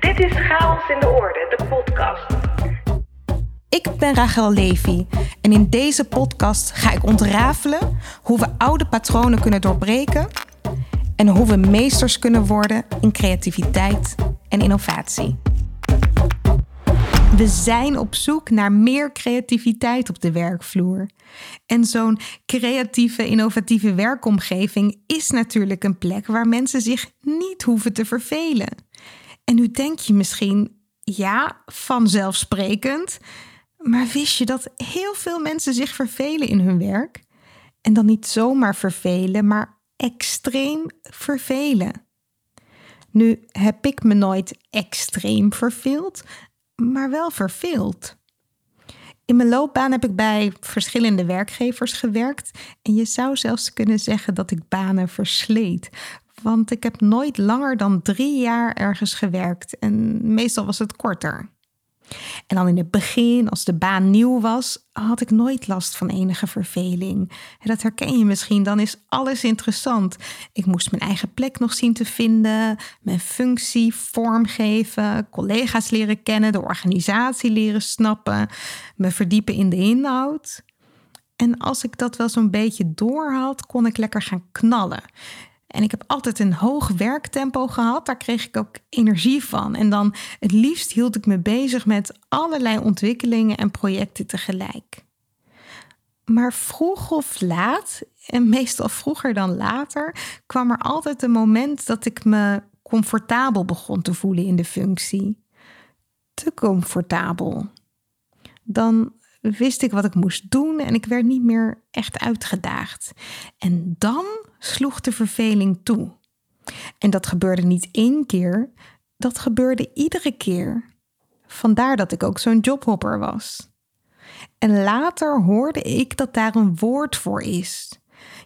Dit is Chaos in de Orde, de podcast. Ik ben Rachel Levy en in deze podcast ga ik ontrafelen hoe we oude patronen kunnen doorbreken en hoe we meesters kunnen worden in creativiteit en innovatie. We zijn op zoek naar meer creativiteit op de werkvloer. En zo'n creatieve, innovatieve werkomgeving is natuurlijk een plek waar mensen zich niet hoeven te vervelen. En nu denk je misschien, ja, vanzelfsprekend. Maar wist je dat heel veel mensen zich vervelen in hun werk? En dan niet zomaar vervelen, maar extreem vervelen. Nu heb ik me nooit extreem verveeld, maar wel verveeld. In mijn loopbaan heb ik bij verschillende werkgevers gewerkt en je zou zelfs kunnen zeggen dat ik banen versleet. Want ik heb nooit langer dan drie jaar ergens gewerkt en meestal was het korter. En dan in het begin, als de baan nieuw was, had ik nooit last van enige verveling. Dat herken je misschien, dan is alles interessant. Ik moest mijn eigen plek nog zien te vinden, mijn functie vormgeven, collega's leren kennen, de organisatie leren snappen, me verdiepen in de inhoud. En als ik dat wel zo'n beetje doorhad, kon ik lekker gaan knallen. En ik heb altijd een hoog werktempo gehad. Daar kreeg ik ook energie van. En dan het liefst hield ik me bezig met allerlei ontwikkelingen en projecten tegelijk. Maar vroeg of laat, en meestal vroeger dan later, kwam er altijd een moment dat ik me comfortabel begon te voelen in de functie. Te comfortabel. Dan wist ik wat ik moest doen en ik werd niet meer echt uitgedaagd. En dan sloeg de verveling toe. En dat gebeurde niet één keer, dat gebeurde iedere keer. Vandaar dat ik ook zo'n jobhopper was. En later hoorde ik dat daar een woord voor is.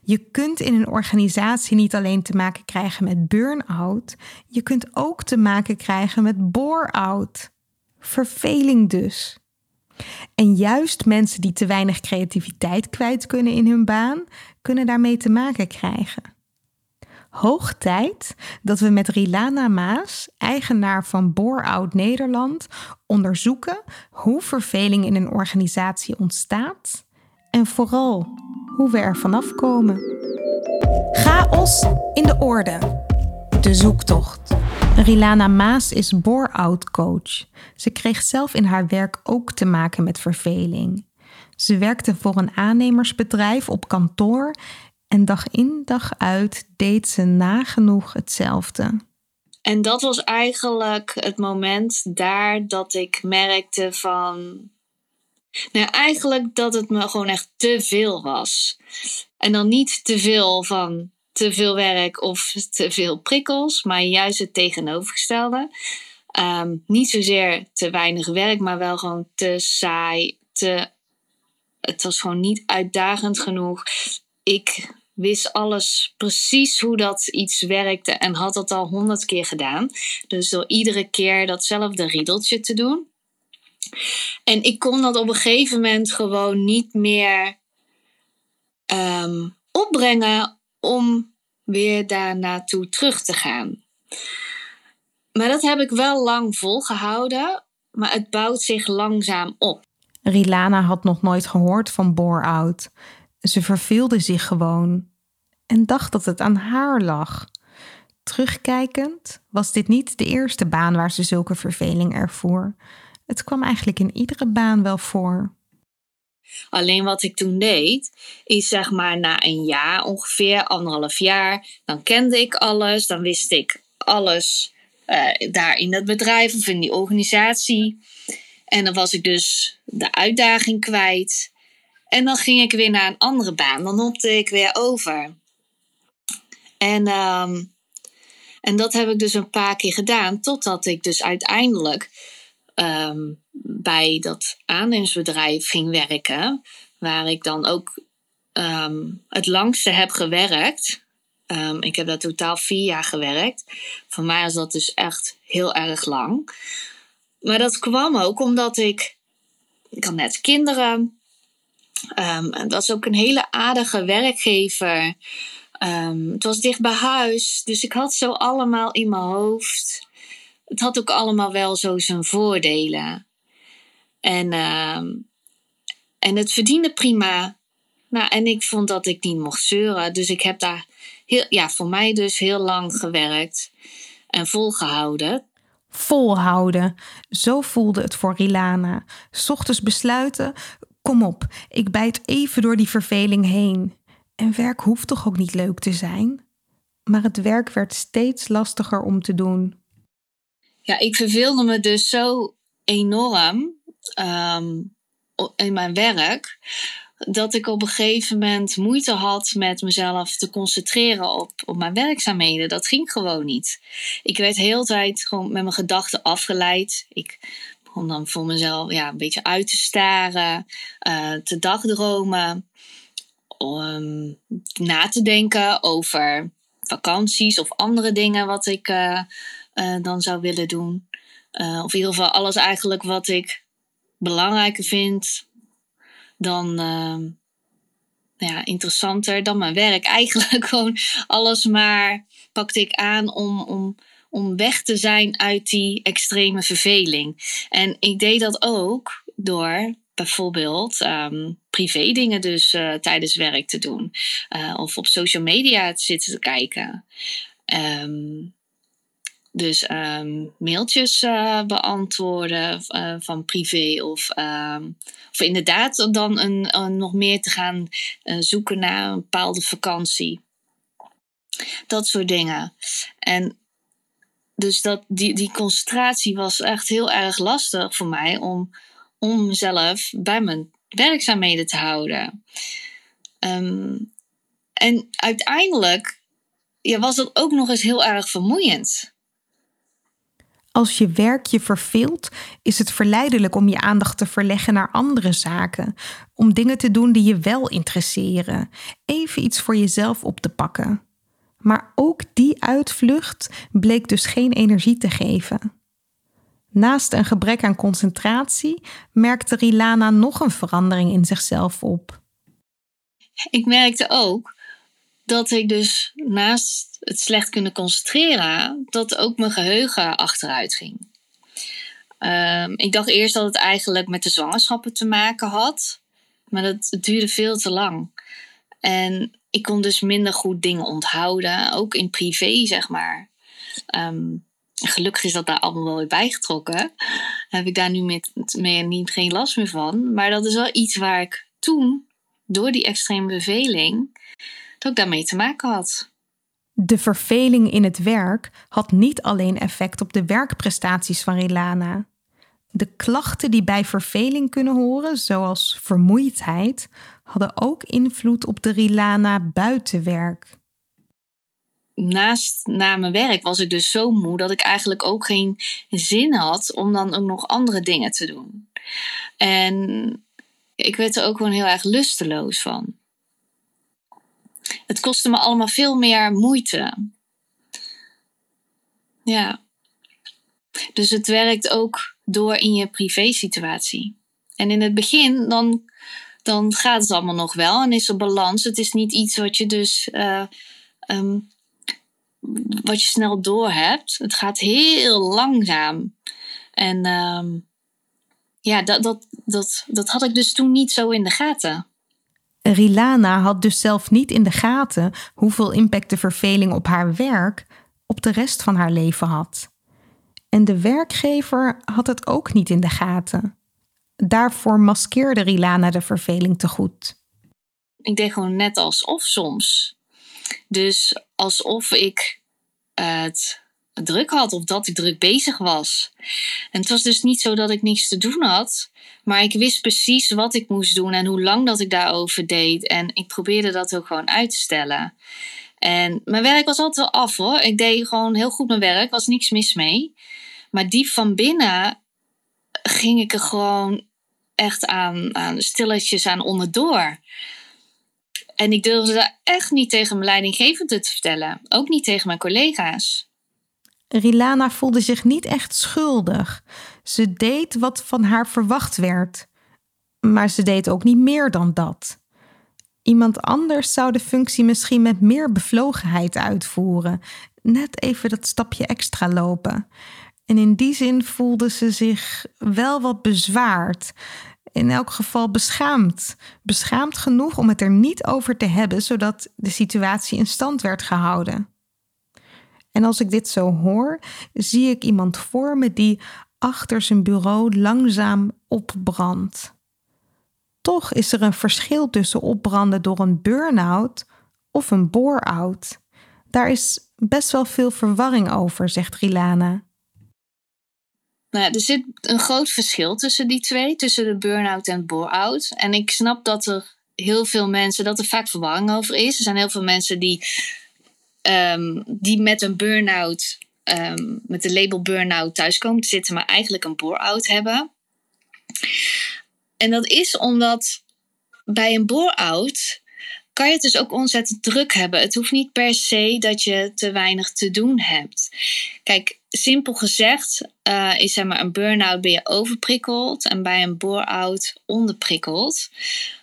Je kunt in een organisatie niet alleen te maken krijgen met burn-out, je kunt ook te maken krijgen met bore-out. Verveling dus. En juist mensen die te weinig creativiteit kwijt kunnen in hun baan, kunnen daarmee te maken krijgen. Hoog tijd dat we met Rilana Maas, eigenaar van Bore-out Nederland, onderzoeken hoe verveling in een organisatie ontstaat en vooral hoe we er vanaf komen. Chaos in de orde. De zoektocht. Rilana Maas is bore-out coach. Ze kreeg zelf in haar werk ook te maken met verveling. Ze werkte voor een aannemersbedrijf op kantoor en dag in dag uit deed ze nagenoeg hetzelfde. En dat was eigenlijk het moment daar dat ik merkte van. Nou, eigenlijk dat het me gewoon echt te veel was. En dan niet te veel van te veel werk of te veel prikkels, maar juist het tegenovergestelde. Ehm, niet zozeer te weinig werk, maar wel gewoon te saai. Te, het was gewoon niet uitdagend genoeg. Ik wist alles precies hoe dat iets werkte en had dat al honderd keer gedaan. Dus door iedere keer datzelfde riedeltje te doen. En ik kon dat op een gegeven moment gewoon niet meer ehm, opbrengen om weer daar naartoe terug te gaan. Maar dat heb ik wel lang volgehouden, maar het bouwt zich langzaam op. Rilana had nog nooit gehoord van bore-out. Ze verveelde zich gewoon en dacht dat het aan haar lag. Terugkijkend was dit niet de eerste baan waar ze zulke verveling ervoor. Het kwam eigenlijk in iedere baan wel voor. Alleen wat ik toen deed, is zeg maar na een jaar, ongeveer anderhalf jaar, dan kende ik alles, dan wist ik alles uh, daar in dat bedrijf of in die organisatie. En dan was ik dus de uitdaging kwijt. En dan ging ik weer naar een andere baan, dan hopte ik weer over. En, um, en dat heb ik dus een paar keer gedaan, totdat ik dus uiteindelijk um, bij dat aannemersbedrijf ging werken, waar ik dan ook um, het langste heb gewerkt. Um, ik heb daar totaal vier jaar gewerkt. Voor mij is dat dus echt heel erg lang. Maar dat kwam ook omdat ik. Ik had net kinderen. Um, dat was ook een hele aardige werkgever. Het was dicht bij huis. Dus ik had zo allemaal in mijn hoofd. Het had ook allemaal wel zo zijn voordelen. En, ehm, en het verdiende prima. Nou, en ik vond dat ik niet mocht zeuren. Dus ik heb daar heel, ja, voor mij dus heel lang gewerkt en volgehouden. Volhouden. Zo voelde het voor Rilana. Ochtends besluiten: kom op, ik bijt even door die verveling heen. En werk hoeft toch ook niet leuk te zijn? Maar het werk werd steeds lastiger om te doen. Ja, ik verveelde me dus zo enorm ehm, in mijn werk dat ik op een gegeven moment moeite had met mezelf te concentreren op, op mijn werkzaamheden. Dat ging gewoon niet. Ik werd heel tijd gewoon met mijn gedachten afgeleid. Ik begon dan voor mezelf ja, een beetje uit te staren, uh, te dagdromen, om na te denken over vakanties of andere dingen wat ik uh, uh, dan zou willen doen. of in ieder geval alles eigenlijk wat ik belangrijker vind dan uh, ja, interessanter dan mijn werk. Eigenlijk gewoon alles maar pakte ik aan om, om, om weg te zijn uit die extreme verveling. En ik deed dat ook door bijvoorbeeld um, privé dingen dus uh, tijdens werk te doen. Of op social media te zitten te kijken. Um, dus um, mailtjes uh, beantwoorden uh, van privé of, uh, of inderdaad dan een, nog meer te gaan uh, zoeken naar een bepaalde vakantie. Dat soort dingen. En dus dat, die, die concentratie was echt heel erg lastig voor mij om, om mezelf bij mijn werkzaamheden te houden. Um, en uiteindelijk ja, was dat ook nog eens heel erg vermoeiend. Als je werk je verveelt, is het verleidelijk om je aandacht te verleggen naar andere zaken, om dingen te doen die je wel interesseren, even iets voor jezelf op te pakken. Maar ook die uitvlucht bleek dus geen energie te geven. Naast een gebrek aan concentratie merkte Rilana nog een verandering in zichzelf op. Ik merkte ook dat ik dus naast het slecht kunnen concentreren, dat ook mijn geheugen achteruit ging. Um, ik dacht eerst dat het eigenlijk met de zwangerschappen te maken had, maar dat duurde veel te lang. En ik kon dus minder goed dingen onthouden, ook in privé, zeg maar. Um, gelukkig is dat daar allemaal wel weer bijgetrokken. Heb ik daar nu met, mee niet, geen last meer van. Maar dat is wel iets waar ik toen, door die extreme beveling, dat daarmee te maken had. De verveling in het werk had niet alleen effect op de werkprestaties van Rilana. De klachten die bij verveling kunnen horen, zoals vermoeidheid, hadden ook invloed op de Rilana buiten werk. Naast na mijn werk was ik dus zo moe dat ik eigenlijk ook geen zin had om dan ook nog andere dingen te doen. En ik werd er ook gewoon heel erg lusteloos van het kostte me allemaal veel meer moeite. Ja. Dus het werkt ook door in je privésituatie. En in het begin, dan, dan gaat het allemaal nog wel en is er balans. Het is niet iets wat je dus uh, um, wat je snel door hebt. Het gaat heel langzaam. En um, ja, dat, dat, dat, dat had ik dus toen niet zo in de gaten. Rilana had dus zelf niet in de gaten hoeveel impact de verveling op haar werk op de rest van haar leven had. En de werkgever had het ook niet in de gaten. Daarvoor maskeerde Rilana de verveling te goed. Ik deed gewoon net alsof soms. Dus alsof ik het druk had of dat ik druk bezig was. En het was dus niet zo dat ik niets te doen had, maar ik wist precies wat ik moest doen en hoe lang dat ik daarover deed. En ik probeerde dat ook gewoon uit te stellen. En mijn werk was altijd wel af hoor. Ik deed gewoon heel goed mijn werk, was niks mis mee. Maar diep van binnen ging ik er gewoon echt aan, aan stilletjes aan onderdoor. En ik durfde dat echt niet tegen mijn leidinggevende te vertellen. Ook niet tegen mijn collega's. Rilana voelde zich niet echt schuldig. Ze deed wat van haar verwacht werd. Maar ze deed ook niet meer dan dat. Iemand anders zou de functie misschien met meer bevlogenheid uitvoeren, net even dat stapje extra lopen. En in die zin voelde ze zich wel wat bezwaard. In elk geval beschaamd. Beschaamd genoeg om het er niet over te hebben, zodat de situatie in stand werd gehouden. En als ik dit zo hoor, zie ik iemand voor me die achter zijn bureau langzaam opbrandt. Toch is er een verschil tussen opbranden door een burn-out of een bore-out. Daar is best wel veel verwarring over, zegt Rilana. Nou, er zit een groot verschil tussen die twee, tussen de burn-out en bore-out. En ik snap dat er heel veel mensen, dat er vaak verwarring over is. Er zijn heel veel mensen die, um, die met een burn-out, um, met de label burn-out thuiskomen te zitten, maar eigenlijk een bore-out hebben. En dat is omdat bij een bore-out kan je het dus ook ontzettend druk hebben. Het hoeft niet per se dat je te weinig te doen hebt. Kijk, simpel gezegd uh, is zeg maar een burn-out ben je overprikkeld en bij een bore-out onderprikkeld.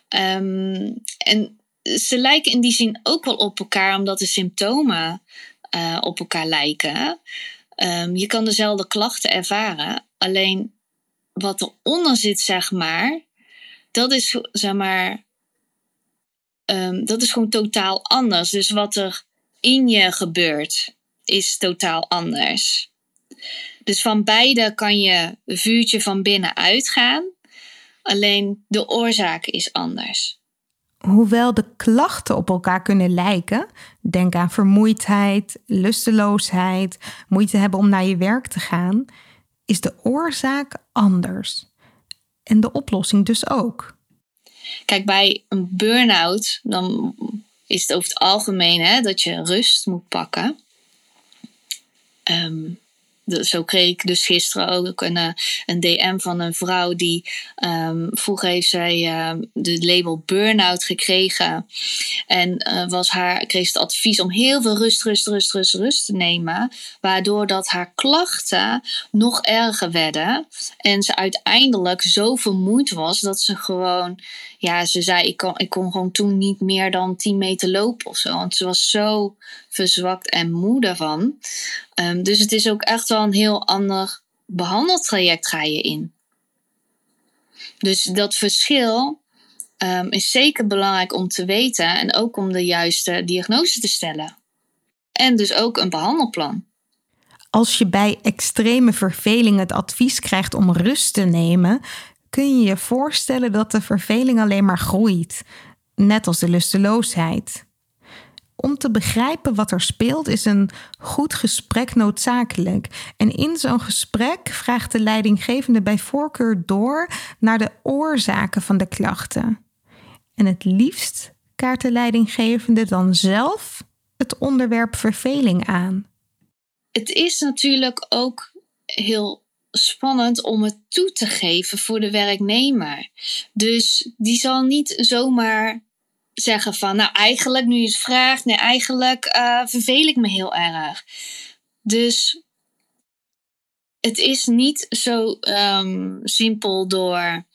Um, en ze lijken in die zin ook wel op elkaar, omdat de symptomen uh, op elkaar lijken. Um, je kan dezelfde klachten ervaren, alleen wat eronder zit, zeg maar, dat is zeg maar um, dat is gewoon totaal anders. Dus wat er in je gebeurt, is totaal anders. Dus van beide kan je vuurtje van binnen uitgaan. Alleen de oorzaak is anders. Hoewel de klachten op elkaar kunnen lijken, denk aan vermoeidheid, lusteloosheid, moeite hebben om naar je werk te gaan, is de oorzaak anders. En de oplossing dus ook. Kijk, bij een burn-out, dan is het over het algemeen hè, dat je rust moet pakken. Um, zo kreeg ik dus gisteren ook een, eh, een DM van een vrouw die um, vroeger heeft zij uh, de label burn-out gekregen. En uh, was haar, kreeg het advies om heel veel rust, rust, rust, rust, rust te nemen. Waardoor dat haar klachten nog erger werden. En ze uiteindelijk zo vermoeid was dat ze gewoon, ja, ze zei: ik kon, ik kon gewoon toen niet meer dan 10 meter lopen of zo. Want ze was zo verzwakt en moe daarvan. Um, dus het is ook echt wel een heel ander behandeltraject ga je in. Dus dat verschil um, is zeker belangrijk om te weten en ook om de juiste diagnose te stellen. En dus ook een behandelplan. Als je bij extreme verveling het advies krijgt om rust te nemen, kun je je voorstellen dat de verveling alleen maar groeit, net als de lusteloosheid. Om te begrijpen wat er speelt is een goed gesprek noodzakelijk. En in zo'n gesprek vraagt de leidinggevende bij voorkeur door naar de oorzaken van de klachten. En het liefst kaart de leidinggevende dan zelf het onderwerp verveling aan. Het is natuurlijk ook heel spannend om het toe te geven voor de werknemer. Dus die zal niet zomaar zeggen van, nou eigenlijk nu je het vraagt, nee eigenlijk uh, verveel ik me heel erg. Dus het is niet zo um, simpel door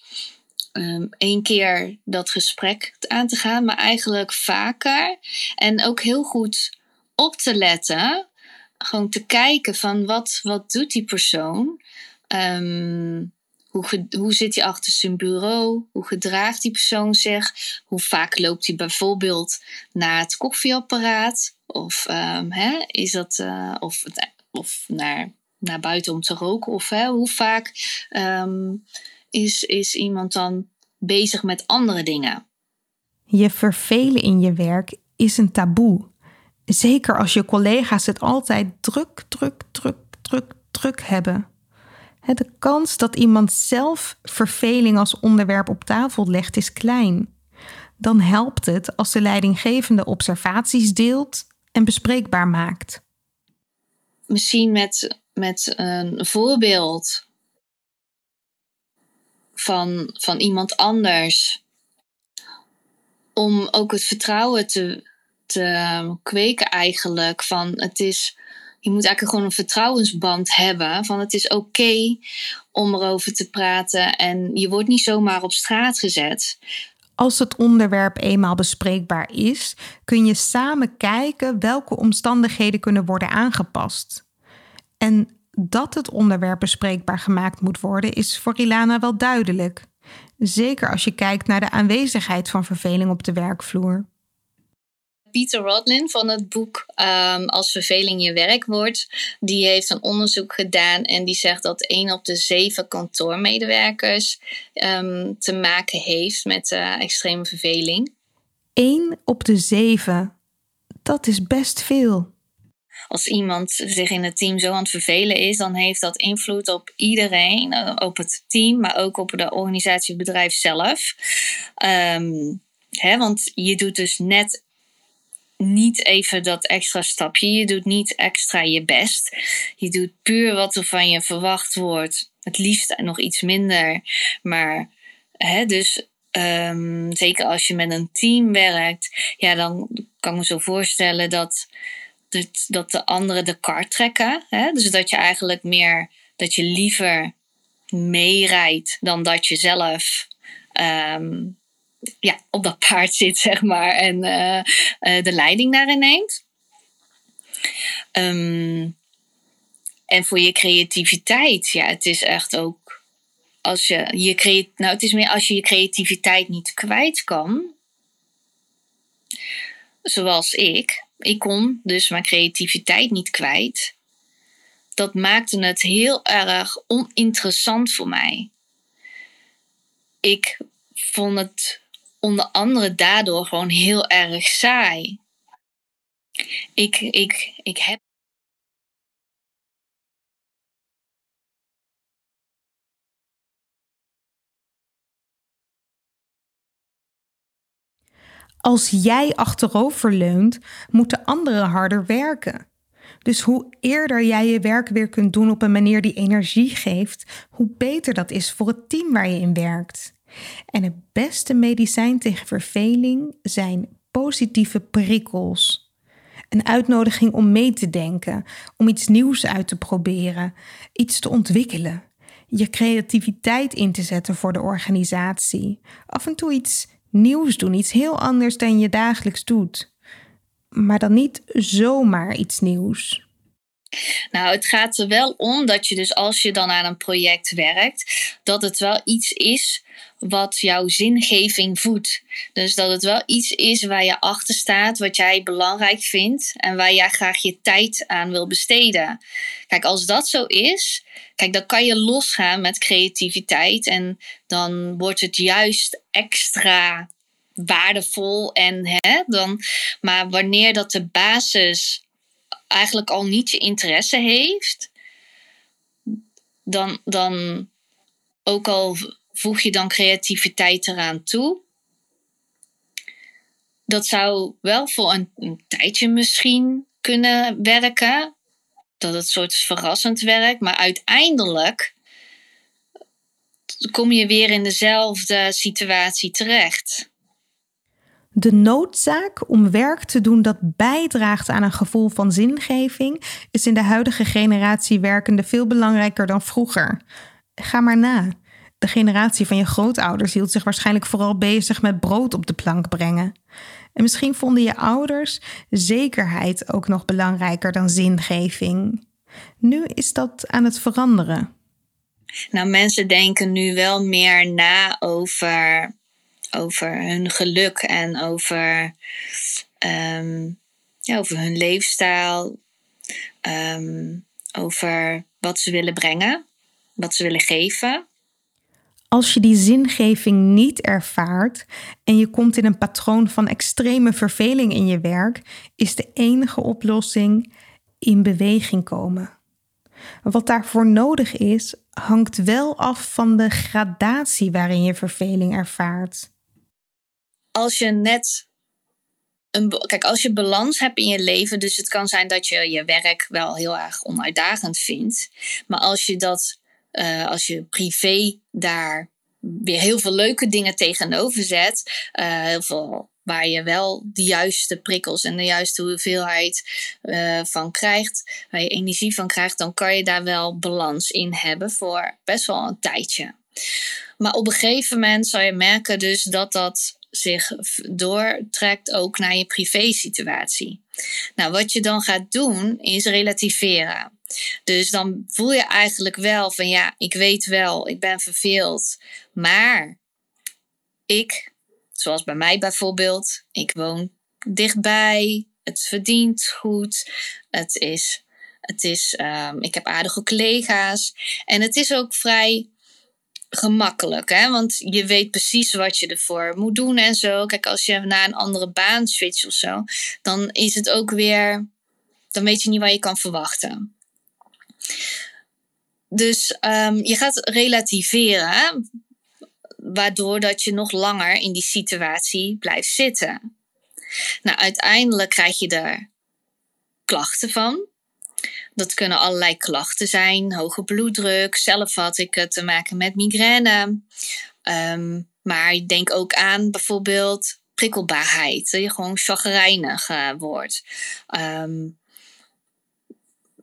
um, één keer dat gesprek aan te gaan, maar eigenlijk vaker. En ook heel goed op te letten. Gewoon te kijken van wat, wat doet die persoon. Um, hoe, hoe zit hij achter zijn bureau? Hoe gedraagt die persoon zich? Hoe vaak loopt hij bijvoorbeeld naar het koffieapparaat? Of, um, hè, is dat, uh, of, of naar, naar buiten om te roken? Of hè, hoe vaak um, is, is iemand dan bezig met andere dingen? Je vervelen in je werk is een taboe. Zeker als je collega's het altijd druk, druk, druk, druk, druk hebben. De kans dat iemand zelf verveling als onderwerp op tafel legt is klein. Dan helpt het als de leidinggevende observaties deelt en bespreekbaar maakt. Misschien met, met een voorbeeld van, van iemand anders. Om ook het vertrouwen te, te kweken eigenlijk. Van het is je moet eigenlijk gewoon een vertrouwensband hebben. Van het is oké om erover te praten en je wordt niet zomaar op straat gezet. Als het onderwerp eenmaal bespreekbaar is, kun je samen kijken welke omstandigheden kunnen worden aangepast. En Dat het onderwerp bespreekbaar gemaakt moet worden, is voor Ilana wel duidelijk. Zeker als je kijkt naar de aanwezigheid van verveling op de werkvloer. Peter Rodlin van het boek um, Als verveling je werk wordt, die heeft een onderzoek gedaan en die zegt dat 1 op de 7 kantoormedewerkers um, te maken heeft met uh, extreme verveling. 1 op de 7, dat is best veel. Als iemand zich in het team zo aan het vervelen is, dan heeft dat invloed op iedereen, eh, op het team, maar ook op de organisatie, het bedrijf zelf. Um, hè, want je doet dus net niet even dat extra stapje. Je doet niet extra je best. Je doet puur wat er van je verwacht wordt. Het liefst nog iets minder. Maar hè, dus um, zeker als je met een team werkt, ja, dan kan ik me zo voorstellen dat, dat, dat de anderen de kar trekken. Hè? Dus dat je eigenlijk meer, dat je liever meerijdt dan dat je zelf um, ja, op dat paard zit, zeg maar, en uh, uh, de leiding daarin neemt. Um, en voor je creativiteit, ja, het is echt ook als je je nou, het is meer als je je creativiteit niet kwijt kan, zoals ik. Ik kon dus mijn creativiteit niet kwijt. Dat maakte het heel erg oninteressant voor mij. Ik vond het onder andere daardoor gewoon heel erg saai. Ik, ik, ik heb. Als jij achteroverleunt, moeten anderen harder werken. Dus hoe eerder jij je werk weer kunt doen op een manier die energie geeft, hoe beter dat is voor het team waar je in werkt. En het beste medicijn tegen verveling zijn positieve prikkels. Een uitnodiging om mee te denken, om iets nieuws uit te proberen, iets te ontwikkelen, je creativiteit in te zetten voor de organisatie. Af en toe iets nieuws doen, iets heel anders dan je dagelijks doet. Maar dan niet zomaar iets nieuws. Nou, het gaat er wel om dat je dus als je dan aan een project werkt, dat het wel iets is wat jouw zingeving voedt. Dus dat het wel iets is waar je achter staat, wat jij belangrijk vindt en waar jij graag je tijd aan wil besteden. Kijk, als dat zo is, kijk, dan kan je losgaan met creativiteit en dan wordt het juist extra waardevol en hè, dan maar wanneer dat de basis eigenlijk al niet je interesse heeft dan dan ook al voeg je dan creativiteit eraan toe. Dat zou wel voor een, tijdje misschien kunnen werken. Dat het soort verrassend werkt. Maar uiteindelijk kom je weer in dezelfde situatie terecht. De noodzaak om werk te doen dat bijdraagt aan een gevoel van zingeving is in de huidige generatie werkende veel belangrijker dan vroeger. Ga maar na de generatie van je grootouders hield zich waarschijnlijk vooral bezig met brood op de plank brengen. En misschien vonden je ouders zekerheid ook nog belangrijker dan zingeving. Nu is dat aan het veranderen. Nou, mensen denken nu wel meer na over, over hun geluk en over, um, ja, over hun leefstijl, um, over wat ze willen brengen, wat ze willen geven. Als je die zingeving niet ervaart en je komt in een patroon van extreme verveling in je werk, is de enige oplossing in beweging komen. Wat daarvoor nodig is, hangt wel af van de gradatie waarin je verveling ervaart. Als je net een, kijk, als je balans hebt in je leven, dus het kan zijn dat je je werk wel heel erg onuitdagend vindt, maar als je dat uh, als je privé daar weer heel veel leuke dingen tegenover zet, uh, heel veel waar je wel de juiste prikkels en de juiste hoeveelheid uh, van krijgt, waar je energie van krijgt, dan kan je daar wel balans in hebben voor best wel een tijdje. Maar op een gegeven moment zal je merken dus dat dat zich doortrekt ook naar je privé situatie. Nou, wat je dan gaat doen is relativeren. Dus dan voel je eigenlijk wel van ja, ik weet wel, ik ben verveeld. Maar ik, zoals bij mij bijvoorbeeld, ik woon dichtbij. Het verdient goed. Het is, het is um, ik heb aardige collega's. En het is ook vrij gemakkelijk, hè? want je weet precies wat je ervoor moet doen en zo. Kijk, als je naar een andere baan switcht of zo, dan is het ook weer, dan weet je niet wat je kan verwachten. Dus um, je gaat relativeren, waardoor dat je nog langer in die situatie blijft zitten. Nou, uiteindelijk krijg je er klachten van. Dat kunnen allerlei klachten zijn, hoge bloeddruk. Zelf had ik te maken met migraine. Um, maar denk ook aan bijvoorbeeld prikkelbaarheid. Dat je gewoon chagrijnig wordt. Um,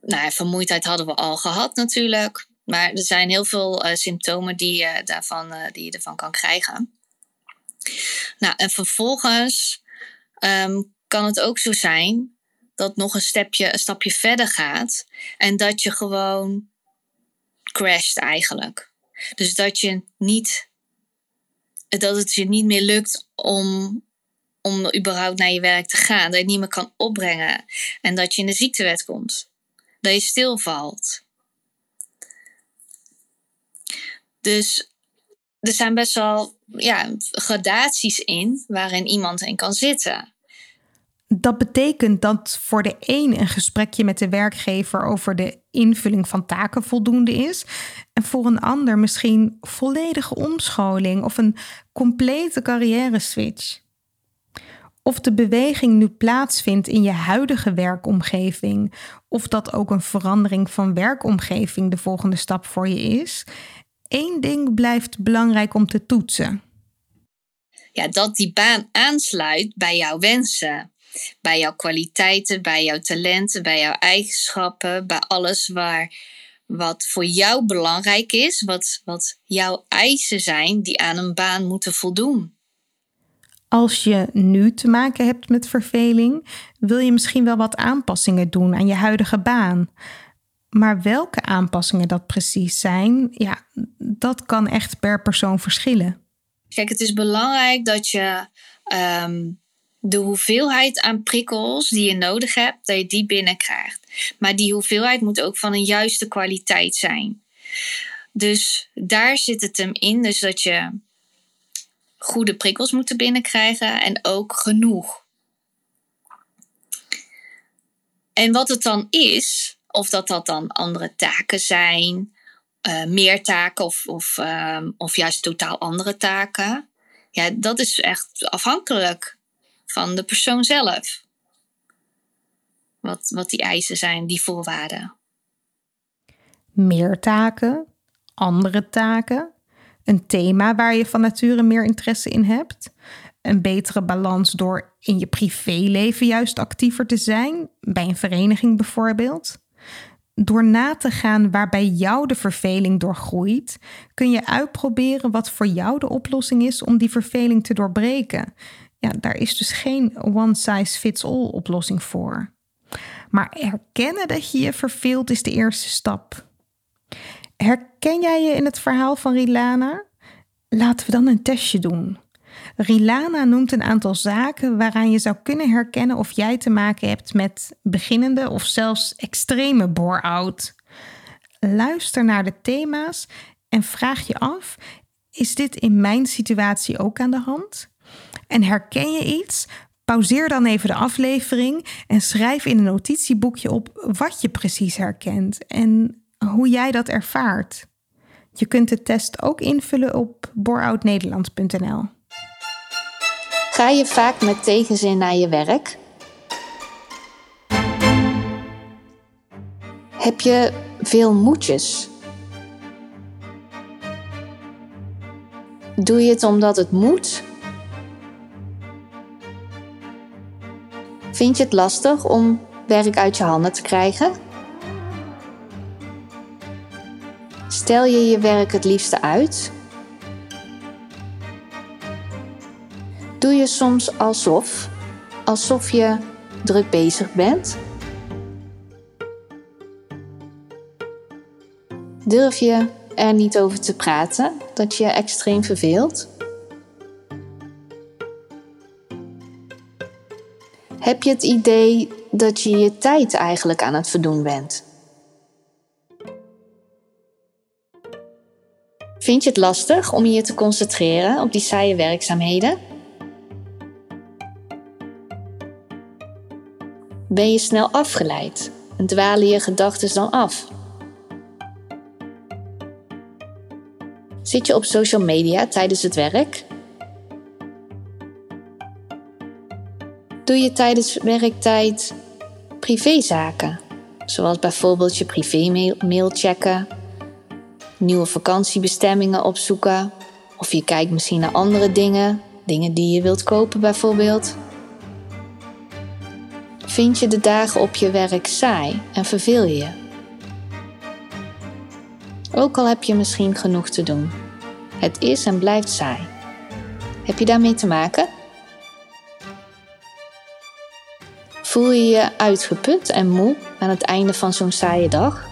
nou, vermoeidheid hadden we al gehad natuurlijk. Maar er zijn heel veel uh, symptomen die, je daarvan, uh, die je ervan kan krijgen. Nou, en vervolgens um, kan het ook zo zijn dat nog een, stapje, een stapje verder gaat en dat je gewoon crasht eigenlijk. Dus dat je niet, dat het je niet meer lukt om, om überhaupt naar je werk te gaan. Dat je het niet meer kan opbrengen en dat je in de ziektewet komt. Dat je stilvalt. Dus er zijn best wel ja, gradaties in waarin iemand in kan zitten. Dat betekent dat voor de een een gesprekje met de werkgever over de invulling van taken voldoende is. En voor een ander misschien volledige omscholing of een complete carrière switch. Of de beweging nu plaatsvindt in je huidige werkomgeving, of dat ook een verandering van werkomgeving de volgende stap voor je is. Eén ding blijft belangrijk om te toetsen. Ja, dat die baan aansluit bij jouw wensen bij jouw kwaliteiten, bij jouw talenten, bij jouw eigenschappen, bij alles waar, wat voor jou belangrijk is, wat, wat jouw eisen zijn die aan een baan moeten voldoen. Als je nu te maken hebt met verveling, wil je misschien wel wat aanpassingen doen aan je huidige baan. Maar welke aanpassingen dat precies zijn, ja, dat kan echt per persoon verschillen. Kijk, het is belangrijk dat je um, de hoeveelheid aan prikkels die je nodig hebt, dat je die binnenkrijgt. Maar die hoeveelheid moet ook van een juiste kwaliteit zijn. Dus daar zit het hem in. Dus dat je goede prikkels moet binnenkrijgen en ook genoeg. En wat het dan is, of dat dat dan andere taken zijn, uh, meer taken of, of, uh, of juist totaal andere taken. Ja, dat is echt afhankelijk van de persoon zelf. Wat, wat die eisen zijn, die voorwaarden. Meer taken, andere taken, een thema waar je van nature meer interesse in hebt, een betere balans door in je privéleven juist actiever te zijn, bij een vereniging bijvoorbeeld. Door na te gaan waar bij jou de verveling doorgroeit, kun je uitproberen wat voor jou de oplossing is om die verveling te doorbreken ja, daar is dus geen one-size-fits-all oplossing voor. Maar erkennen dat je je verveelt is de eerste stap. Herken jij je in het verhaal van Rilana? Laten we dan een testje doen. Rilana noemt een aantal zaken waaraan je zou kunnen herkennen of jij te maken hebt met beginnende of zelfs extreme bore-out. Luister naar de thema's en vraag je af: is dit in mijn situatie ook aan de hand? En herken je iets? Pauzeer dan even de aflevering en schrijf in een notitieboekje op wat je precies herkent en hoe jij dat ervaart. Je kunt de test ook invullen op boroutnederland.nl. Ga je vaak met tegenzin naar je werk? Heb je veel moedjes? Doe je het omdat het moet Vind je het lastig om werk uit je handen te krijgen? Stel je je werk het liefste uit? Doe je soms alsof, alsof je druk bezig bent? Durf je er niet over te praten dat je je extreem verveelt? Heb je het idee dat je je tijd eigenlijk aan het verdoen bent? Vind je het lastig om je te concentreren op die saaie werkzaamheden? Ben je snel afgeleid en dwalen je gedachten dan af? Zit je op social media tijdens het werk? Doe je tijdens werktijd privézaken, zoals bijvoorbeeld je privémail checken, nieuwe vakantiebestemmingen opzoeken, of je kijkt misschien naar andere dingen, dingen die je wilt kopen bijvoorbeeld? Vind je de dagen op je werk saai en verveel je? Ook al heb je misschien genoeg te doen. Het is en blijft saai. Heb je daarmee te maken? Voel je je uitgeput en moe aan het einde van zo'n saaie dag?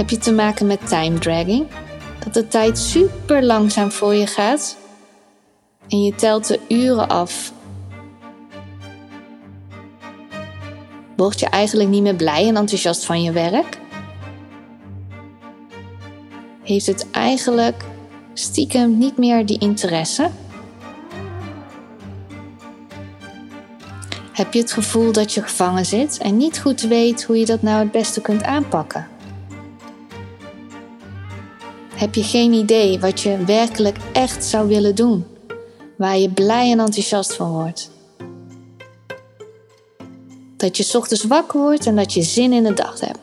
Heb je te maken met time dragging? Dat de tijd super langzaam voor je gaat en je telt de uren af. Word je eigenlijk niet meer blij en enthousiast van je werk? Heeft het eigenlijk stiekem niet meer die interesse? Heb je het gevoel dat je gevangen zit en niet goed weet hoe je dat nou het beste kunt aanpakken? Heb je geen idee wat je werkelijk echt zou willen doen, waar je blij en enthousiast van wordt? Dat je ochtends wakker wordt en dat je zin in de dag hebt.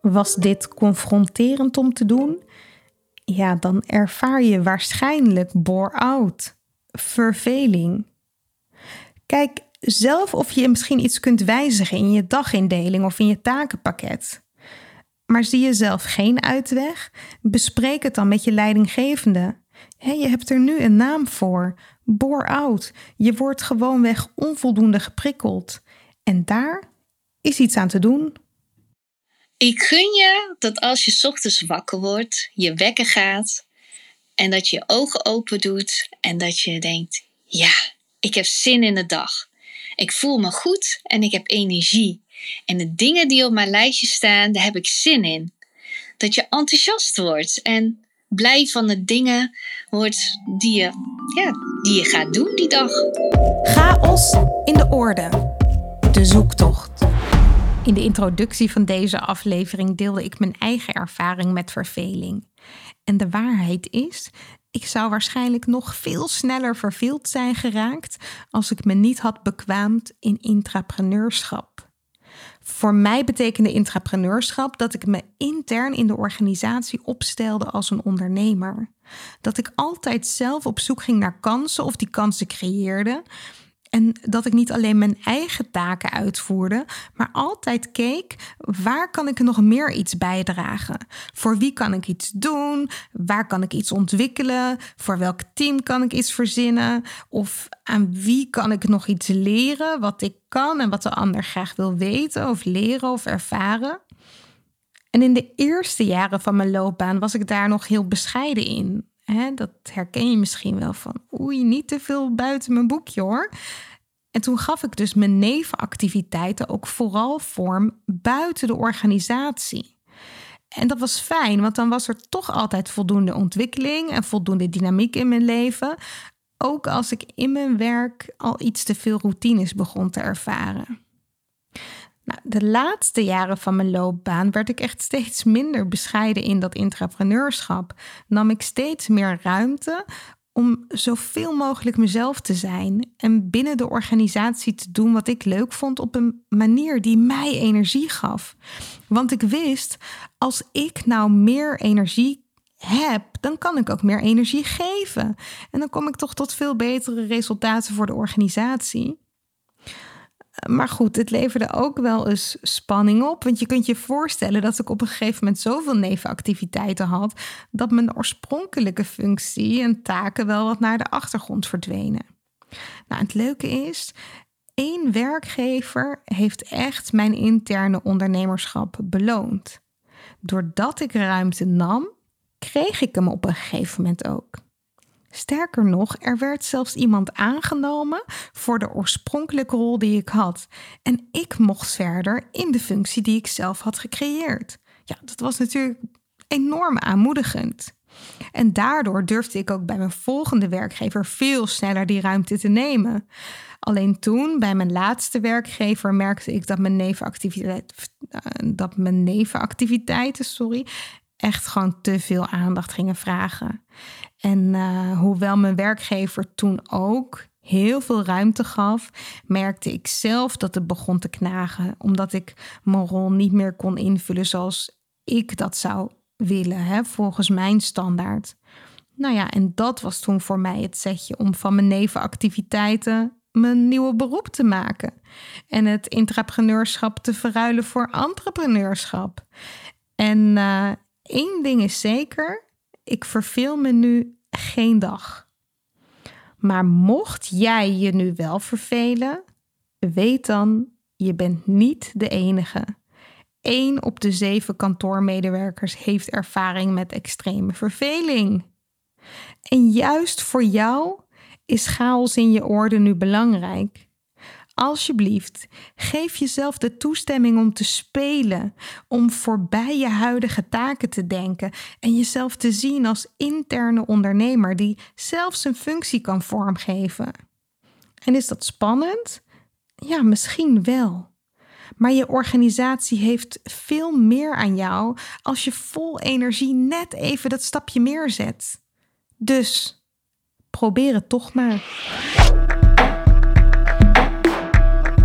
Was dit confronterend om te doen? Ja, dan ervaar je waarschijnlijk bore-out, verveling. Kijk zelf of je misschien iets kunt wijzigen in je dagindeling of in je takenpakket. Maar zie je zelf geen uitweg? Bespreek het dan met je leidinggevende. je hebt er nu een naam voor: bore-out. Je wordt gewoonweg onvoldoende geprikkeld. En daar is iets aan te doen. Ik gun je dat als je ochtends wakker wordt, je wekker gaat en dat je ogen open doet en dat je denkt: ja, ik heb zin in de dag. Ik voel me goed en ik heb energie. En de dingen die op mijn lijstje staan, daar heb ik zin in. Dat je enthousiast wordt en blij van de dingen wordt die je, ja, die je gaat doen die dag. Chaos in de orde. De zoektocht. In de introductie van deze aflevering deelde ik mijn eigen ervaring met verveling. En de waarheid is, ik zou waarschijnlijk nog veel sneller verveeld zijn geraakt als ik me niet had bekwaamd in intrapreneurschap. Voor mij betekende intrapreneurschap dat ik me intern in de organisatie opstelde als een ondernemer. Dat ik altijd zelf op zoek ging naar kansen of die kansen creëerde en dat ik niet alleen mijn eigen taken uitvoerde, maar altijd keek waar kan ik nog meer iets bijdragen? Voor wie kan ik iets doen? Waar kan ik iets ontwikkelen? Voor welk team kan ik iets verzinnen? Of aan wie kan ik nog iets leren wat ik kan en wat de ander graag wil weten of leren of ervaren? En in de eerste jaren van mijn loopbaan was ik daar nog heel bescheiden in. Dat herken je misschien wel van, oei, niet te veel buiten mijn boekje hoor. En toen gaf ik dus mijn nevenactiviteiten ook vooral vorm buiten de organisatie. En dat was fijn, want dan was er toch altijd voldoende ontwikkeling en voldoende dynamiek in mijn leven. Ook als ik in mijn werk al iets te veel routines begon te ervaren. Nou, de laatste jaren van mijn loopbaan werd ik echt steeds minder bescheiden in dat intrapreneurschap. Nam ik steeds meer ruimte om zoveel mogelijk mezelf te zijn en binnen de organisatie te doen wat ik leuk vond op een manier die mij energie gaf. Want ik wist, als ik nou meer energie heb, dan kan ik ook meer energie geven. En dan kom ik toch tot veel betere resultaten voor de organisatie. Maar goed, het leverde ook wel eens spanning op. Want je kunt je voorstellen dat ik op een gegeven moment zoveel nevenactiviteiten had. dat mijn oorspronkelijke functie en taken wel wat naar de achtergrond verdwenen. Nou, het leuke is, één werkgever heeft echt mijn interne ondernemerschap beloond. Doordat ik ruimte nam, kreeg ik hem op een gegeven moment ook. Sterker nog, er werd zelfs iemand aangenomen voor de oorspronkelijke rol die ik had. En ik mocht verder in de functie die ik zelf had gecreëerd. Ja, dat was natuurlijk enorm aanmoedigend. En daardoor durfde ik ook bij mijn volgende werkgever veel sneller die ruimte te nemen. Alleen toen, bij mijn laatste werkgever, merkte ik dat mijn nevenactiviteit, eh, dat mijn nevenactiviteiten sorry, echt gewoon te veel aandacht gingen vragen. En uh, hoewel mijn werkgever toen ook heel veel ruimte gaf, merkte ik zelf dat het begon te knagen, omdat ik mijn rol niet meer kon invullen zoals ik dat zou willen, hè, volgens mijn standaard. Nou ja, en dat was toen voor mij het setje om van mijn nevenactiviteiten mijn nieuwe beroep te maken. En het intrapreneurschap te verruilen voor entrepreneurschap. En uh, één ding is zeker, ik verveel me nu geen dag. Maar mocht jij je nu wel vervelen, weet dan, je bent niet de enige. Eén op de zeven kantoormedewerkers heeft ervaring met extreme verveling. En juist voor jou is chaos in je orde nu belangrijk. Alsjeblieft, geef jezelf de toestemming om te spelen, om voorbij je huidige taken te denken en jezelf te zien als interne ondernemer die zelf zijn functie kan vormgeven. En is dat spannend? Ja, misschien wel. Maar je organisatie heeft veel meer aan jou als je vol energie net even dat stapje meer zet. Dus probeer het toch maar.